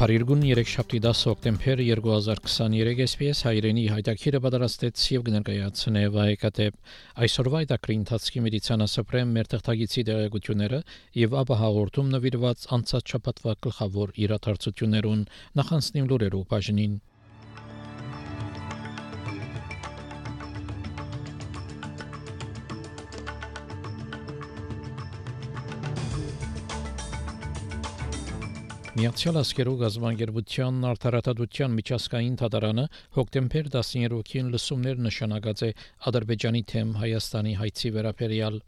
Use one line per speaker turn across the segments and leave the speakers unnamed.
Փարիգուն 3-7 10 հոկտեմբեր 2023 SPS հայրենի հայտակիրը պատրաստեց եւ կներկայացնե վայեկատեպ այսօրվա այդակրի ընթացքի մեդիցինասպրեմ մեր թղթագիտի դերակցությունները եւ ապա հաղորդում նվիրված անցած շաբաթվա գլխավոր իրադարձություններուն նախանցնիմ լուրերով բաժնին Միացյալ Աշխարհի գազբանգերության արտարատadության միջազգային թատարանը հոկտեմբեր 13-ին լսումներ նշանակած է Ադրբեջանի թեմ Հայաստանի հայցի վերաբերյալ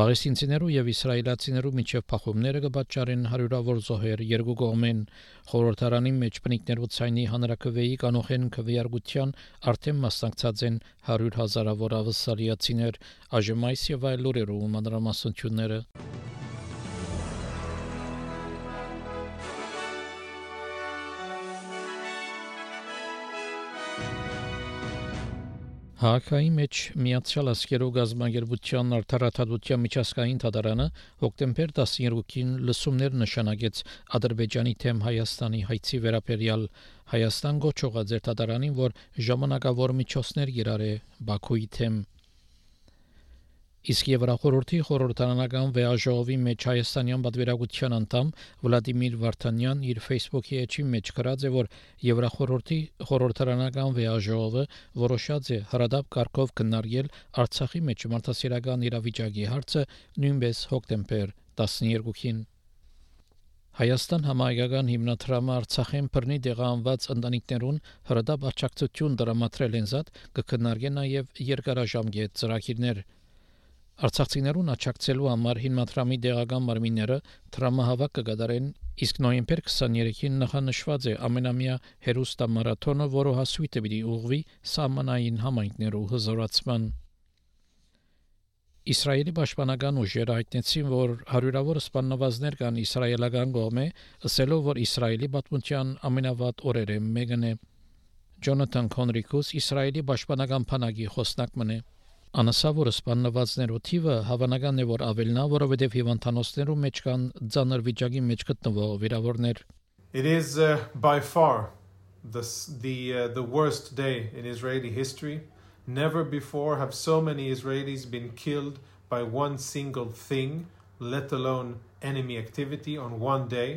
Բաղեսինցիներու եւ իսրայելացիներու միջև փախումները կպատճառեն հարյուրավոր զոհեր երկու կողմեն խորհրդարանի մեջ բնիկներու ցայնի հանրակրվեի կանոխեն քվեարկության արդեն մասնակցած են 100 հազարավոր ավսալիացիներ այս եւ այլ լուրերու մանրամասնությունները Հակայի մեջ Միացյալ Աշխարհի գազբանգերության արդարադատության միջազգային թատարանը հոկտեմբեր 12-ին լսումներ նշանակեց Ադրբեջանի թեմ Հայաստանի հայցի վերաբերյալ Հայաստան գոչողած էր թատարանին, որ ժամանակավոր միջոցներ գիրարե Բաքուի թեմ Իսկ Եվրախորհրդի խորհրդարանական վեաժողովի մեջ հայաստանյան պատվիրակության անդամ Վլադիմիր Վարդանյան իր Facebook-ի էջի մեջ գրած է, որ Եվրախորհրդի խորհրդարանական վեաժողովը որոշած է հրադապ կարգով քննարկել Արցախի մեջ մարդասիրական իրավիճակի հարցը նույնպես հոկտեմբեր 12-ին Հայաստան համայնական հիմնադրամը Արցախեն բռնի դեղանված ընտանիքներուն հրադապ աջակցություն դրամատրել են զատ կքննարկեն նաև երկարաժամկետ ծրագիրներ Արցախցիներուն աչակցելու համար հիմնադրամի դեղական մարմինները տրամահավաք կգադարեն, իսկ նոյեմբեր 23-ին նախանշված է ամենամյա հերոստամարաթոնը, որը հասույթը պիտի ուղղվի սահմանային համայնքներու հզորացման։ Իսրայելի պաշտպանական ուժերը հայտնեցին, որ հարյուրավոր սպաննվածներ կան իսրայելական կողմէ, ասելով, որ Իսրայելի պատմության ամենավատ օրերը մեկն է։ Ջոնաթան Քոնրիկուս Իսրայելի պաշտպանական բանակի խոսնակ մնե։ Անասավոր սպաննվածներու թիվը հավանական է որ ավելնա, որովհետև հիվանդանոցներու մեջ կան ցաներ վիճակի մեջ գտնվող վիրավորներ։
It is uh, by far the the uh, the worst day in Israeli history. Never before have so many Israelis been killed by one single thing, let alone enemy activity on one day.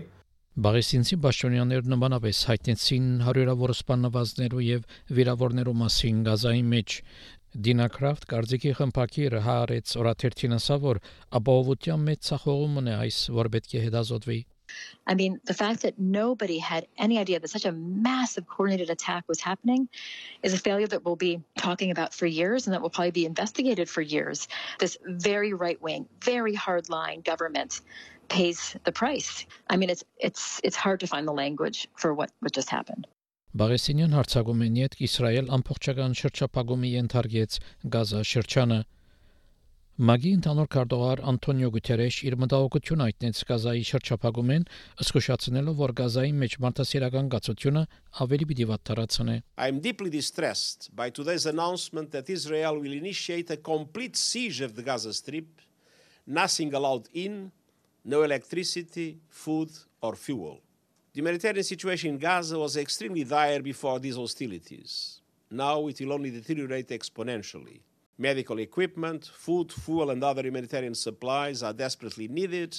Բաղեսինցի բաշոնյաներ նմանապես հայտնեցին հարյուրավոր սպաննվածներու եւ վիրավորներու մասին գազայի մեջ Դինակրաֆտ կարծիքի խմփակիրը հարեց օրաթերթին ասավ որ ապահովության մեծ ցախողումն է այս որ պետք է հետազոտվի
I mean, the fact that nobody had any idea that such a massive coordinated attack was happening is a failure that we'll be talking about for years and that will probably be investigated for years. This very right wing, very hardline government pays the price. I mean, it's it's it's hard to find the language for what, what just happened.
Բաղեսինյան հարցակումին յետ Իսրայել ամբողջական շրջապագումի ենթարկեց Գազա շրջանը։ Մագի ընդհանուր քարտուղար Անտոնիո Գուտերեշ իր մտահոգությունը հայտնեց Գազայի շրջապագումեն, զսկուշացնելով, որ Գազայի մեջ մարդասիրական գացությունը ավելի պիտի վատթարացնե։
I am deeply distressed by today's announcement that Israel will initiate a complete siege of the Gaza Strip, nothing allowed in, no electricity, food or fuel. The humanitarian situation in Gaza was extremely dire before these hostilities. Now it will only deteriorate exponentially. Medical equipment, food, fuel, and other humanitarian supplies are desperately needed,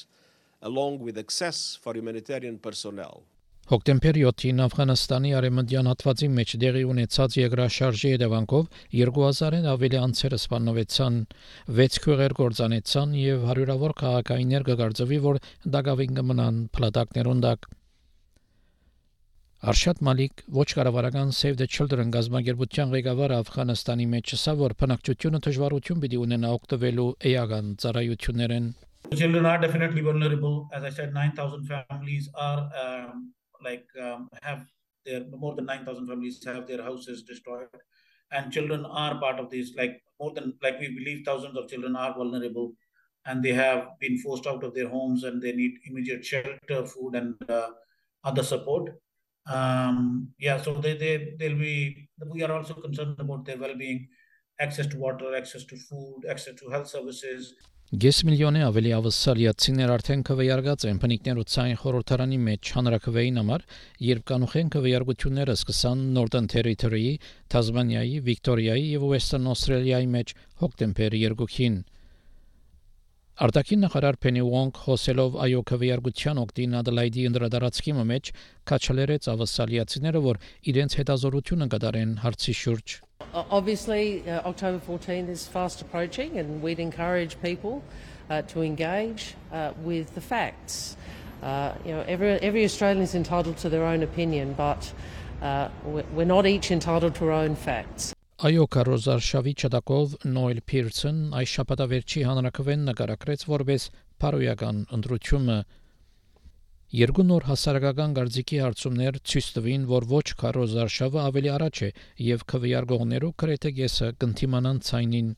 along with access for humanitarian personnel.
Հոկտեմբեր 7-ին Աֆղանստանի արևմտյան հատվածի մեջ դեղի ունեցած երկրաշարժի հետևանքով 2000-ն ավելի անձեր սպաննվեցան, 6 քույրեր կործանեցան եւ հարյուրավոր քաղաքայիններ կգարձվի, որ դակավին կմնան փլատակներուն դակ։ Արշադ Մալիկ ոչ կառավարական Save the Children գազագերբության ղեկավարը Աֆղանստանի մեջ ասա, որ բնակչությունը դժվարություն պիտի ունենա օգտվելու էական ծառայություններեն։
Children are definitely vulnerable. As I said, 9,000 families are um, like um, have their more than 9,000 families have their houses destroyed, and children are part of this. Like more than like we believe thousands of children are vulnerable and they have been forced out of their homes and they need immediate shelter, food, and uh, other support. Um, yeah, so they, they, they'll be, we are also concerned about their well being, access to water, access to food, access to health services.
Գես միլիոնի ավելի ավսալիացիներ արդեն կվեարկած են բնիկներու ցային խորհրդարանի մեջ հանրակրվեին համար, երբ կանուխեն կվեարկությունները սկսան Northern Territory-ի, Թազմանիայի, Վիկտորիայի եւ Western Australia-ի մեջ հոկտեմբեր 2-ին։ Արտաքին նախարար Փենի Ուոնգ խոսելով այո քվեարկության օկտին Ադելայդի ընդրադարձքի մեջ կաչալերեց ավասալիացիները, որ իրենց հետազորությունը կդարեն հարցի շուրջ։
Obviously, uh, October 14th is fast approaching, and we'd encourage people uh, to engage uh, with the facts. Uh, you know, every, every Australian is entitled to their own opinion, but uh, we're not each entitled to our own facts.
Այո, Կարոզարշավի չդակով Նոյլ Փիրսն այս շաբաթավերջի հանրակրվեն նկարագրեց որպես փարոյական ընտրությունը Երկու նոր հասարակական գարձիկի հարցումներ ցույց տվին, որ ոչ Կարոզարշավը ավելի առաջ է եւ քվեարկողներու քրեթե գեսը կընթիմանան ցայնին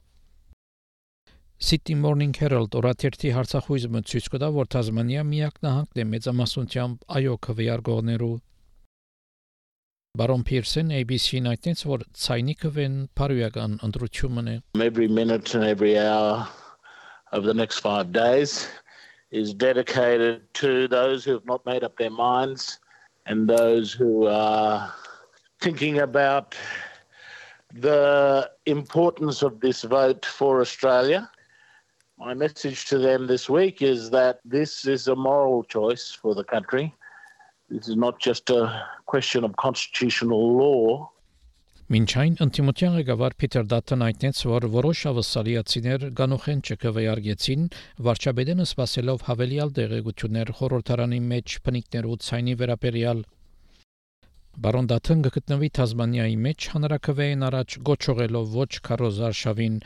City Morning Herald օրաթերթի հարցախույզը ցույց կտա, որ Թազմանիա միակ նահանգն է մեծամասնությամբ այո քվեարկողներու Բարոն Փիրսեն ABC-ին այդտենց որ ցայնիկը վեն բարոյական ընտրությունն է
Every minute and every hour of the next 5 days is dedicated to those who have not made up their minds and those who are thinking about the importance of this vote for Australia. My message to them this week is that this is a moral choice for the country. This is not just a question of constitutional law.
Մինչ այն ընդդիմության ղեկավար Փիթեր Դաթն հայտնեց, որ որոշ ավսալիացիներ գանոխեն ՉԿՎ-ի արգեցին, վարչապետենը սпасելով հավելյալ դեղեցություններ խորհրդարանի մեջ փնիկներու ցայնի վերաբերյալ Բարոն Դաթն գտնվի Թազմանիայի մեջ հանրակրվեին առաջ գոչողելով ոչ քարոզարշավին,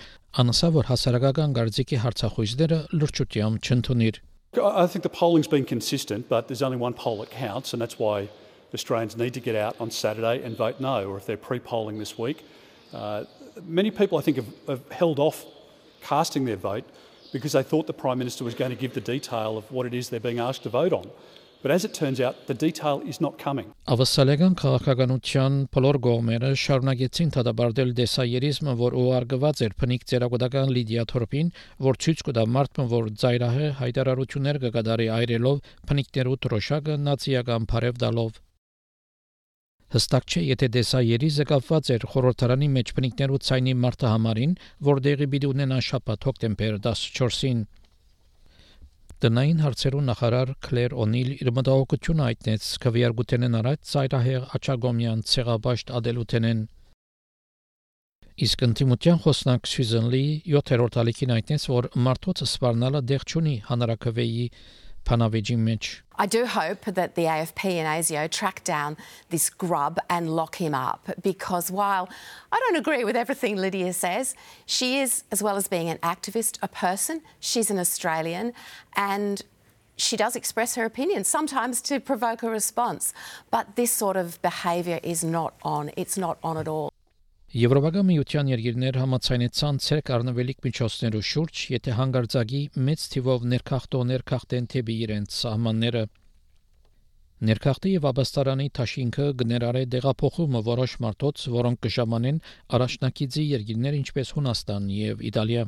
անսա որ հասարակական գործիքի հարցախույզները լրջությամբ չընդունիր։
I think the polling's been consistent, but there's only one poll that counts, and that's why Australians need to get out on Saturday and vote no, or if they're pre polling this week. Uh, many people, I think, have, have, held off casting their vote because they thought the Prime Minister was going to give the detail of what it is they're being asked to vote on. But as it turns out, the detail is not coming.
Ավասալեգան քաղաքականության բոլոր կողմերը շարունակեցին դադարել դեսայերիզմը, որ ուղարկված էր փնիկ ծերագուտական Լիդիա Թորպին, որ ցույց կտա մարդուն, որ ծայրահե հայտարարություններ կգադարի այրելով փնիկներու տրոշակը նացիական բարև դալով։ Հստակ չէ, եթե դեսայերիզը կապված էր խորհրդարանի մեջ փնիկներու ցայնի մարտահամարին, որ դեղի պիտի ունենա շաբաթ հոկտեմբեր 14-ին։ Տնային հարցերու նախարար Քլեր Օնիլ իր մտահոգությունը հայտնեց քվեարկութենեն առաջ ծայրահեղ աչագոմյան ցեղաբաշտ ադելութենեն Իսկ ընդդիմության խոսնակ Սյուզեն Լի 7-րդ ալիքին հայտնեց, որ մարդոց սպառնալը դեղ չունի հանրակրվեի
I do hope that the AFP and ASIO track down this grub and lock him up because while I don't agree with everything Lydia says, she is, as well as being an activist, a person. She's an Australian and she does express her opinion, sometimes to provoke a response. But this sort of behaviour is not on. It's not on at all.
Եվրոպական միության երկիրներ համաձայնեցան ցերկ առնվելիք միջոցներու շուրջ, եթե հանգարձակի մեծ թիվով ներքախտողներ քաղտեն թեպի իրենց սահմանները։ Ներքախտի եւ ապաստարանի թաշինքը գներարե դեղափոխումը որոշ մարդոց, որոնք կժամանեն առաջնակիցի երկիրներ ինչպես Հունաստան եւ Իտալիա։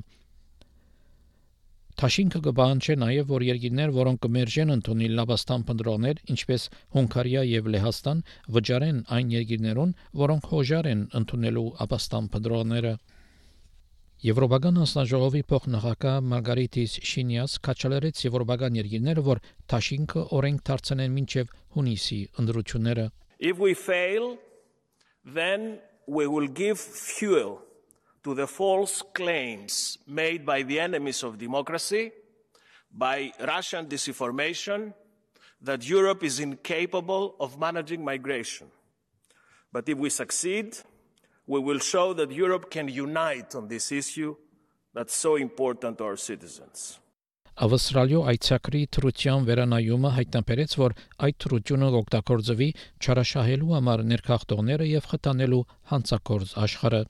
Թաշինքը կբանջի նաև որ երկիրներ, որոնք կմերժեն ընդունի լավաստան փնդրողներ, ինչպես Հունգարիա եւ Լեհաստան, վճարեն այն երկիրներուն, որոնք հոժար են ընդունելու ապաստան փնդրողները։ Եվրոպական անձնաժողովի փոխնախագահ Մարգարիտիս Շինյաս կաչալերեց եվրոպական երկիրները, որ Թաշինքը օրենք դարձնեն մինչև հունիսի ընդրությունները։
If we fail, then we will give fuel to the false claims made by the enemies of democracy, by Russian disinformation, that Europe is incapable of managing migration. But if we succeed, we will show that Europe can unite on this issue that's so important to our citizens.
Ավստրալիո այցակրի թրության վերանայումը հայտնաբերեց, որ այդ թրությունը օգտագործվի չարաշահելու համար ներքախտողները եւ խթանելու հանցակորձ աշխարհը։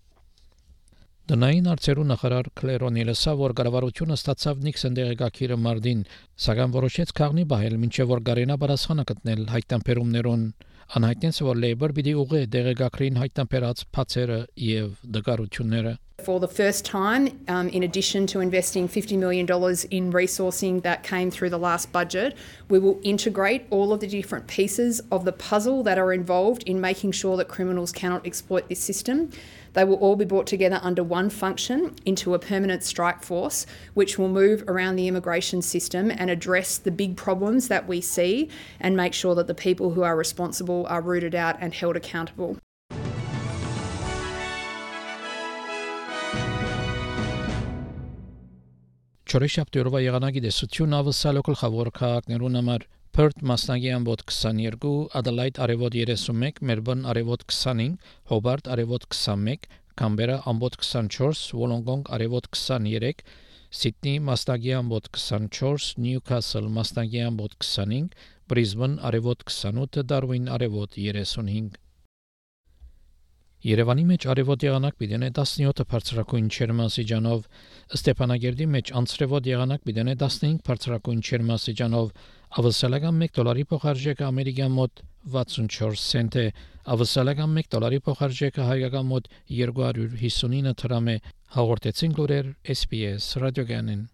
Դնային արծերու նախարար Կլերոնի լսա, որ կառավարությունը ստացավ Նիքսեն դեղեկակիրը մարտին, սակայն որոշեց քաղնի բահել, մինչև որ գարենա բարասխանը գտնել հայտնաբերումներուն անհայտեց, որ Labour պիտի ուղղի դեղեկակրին հայտնաբերած փացերը եւ դգարությունները
For the first time, um, in addition to investing $50 million in resourcing that came through the last budget, we will integrate all of the different pieces of the puzzle that are involved in making sure that criminals cannot exploit this system. They will all be brought together under one function into a permanent strike force, which will move around the immigration system and address the big problems that we see and make sure that the people who are responsible are rooted out and held accountable.
Չորեշաբթի օրվա եղանակի դեսություն ավսալո գլխավոր քաղաքներուն համար. Perth մասնագի ամբոտ 22, Adelaide արևոտ 31, Melbourne արևոտ 25, Hobart արևոտ 21, Canberra ամբոտ 24, Wollongong արևոտ 23, Sydney մասնագի ամբոտ 24, Newcastle մասնագի ամբոտ 25, Brisbane արևոտ 28, Darwin արևոտ 35 Երևանի մեջ արևոտ եղանակ պիտենե 17 բարձրակույն չերմասիջանով, Ստեփանագերդի մեջ անցրևոտ եղանակ պիտենե 15 բարձրակույն չերմասիջանով, ավսալական 1 դոլարի փոխարժեքը ամերիկյան մոտ 64 سنت է, ավսալական 1 դոլարի փոխարժեքը հայկական մոտ 259 դրամ է, հաղորդեցին լուրեր SPS ռադիոգանին։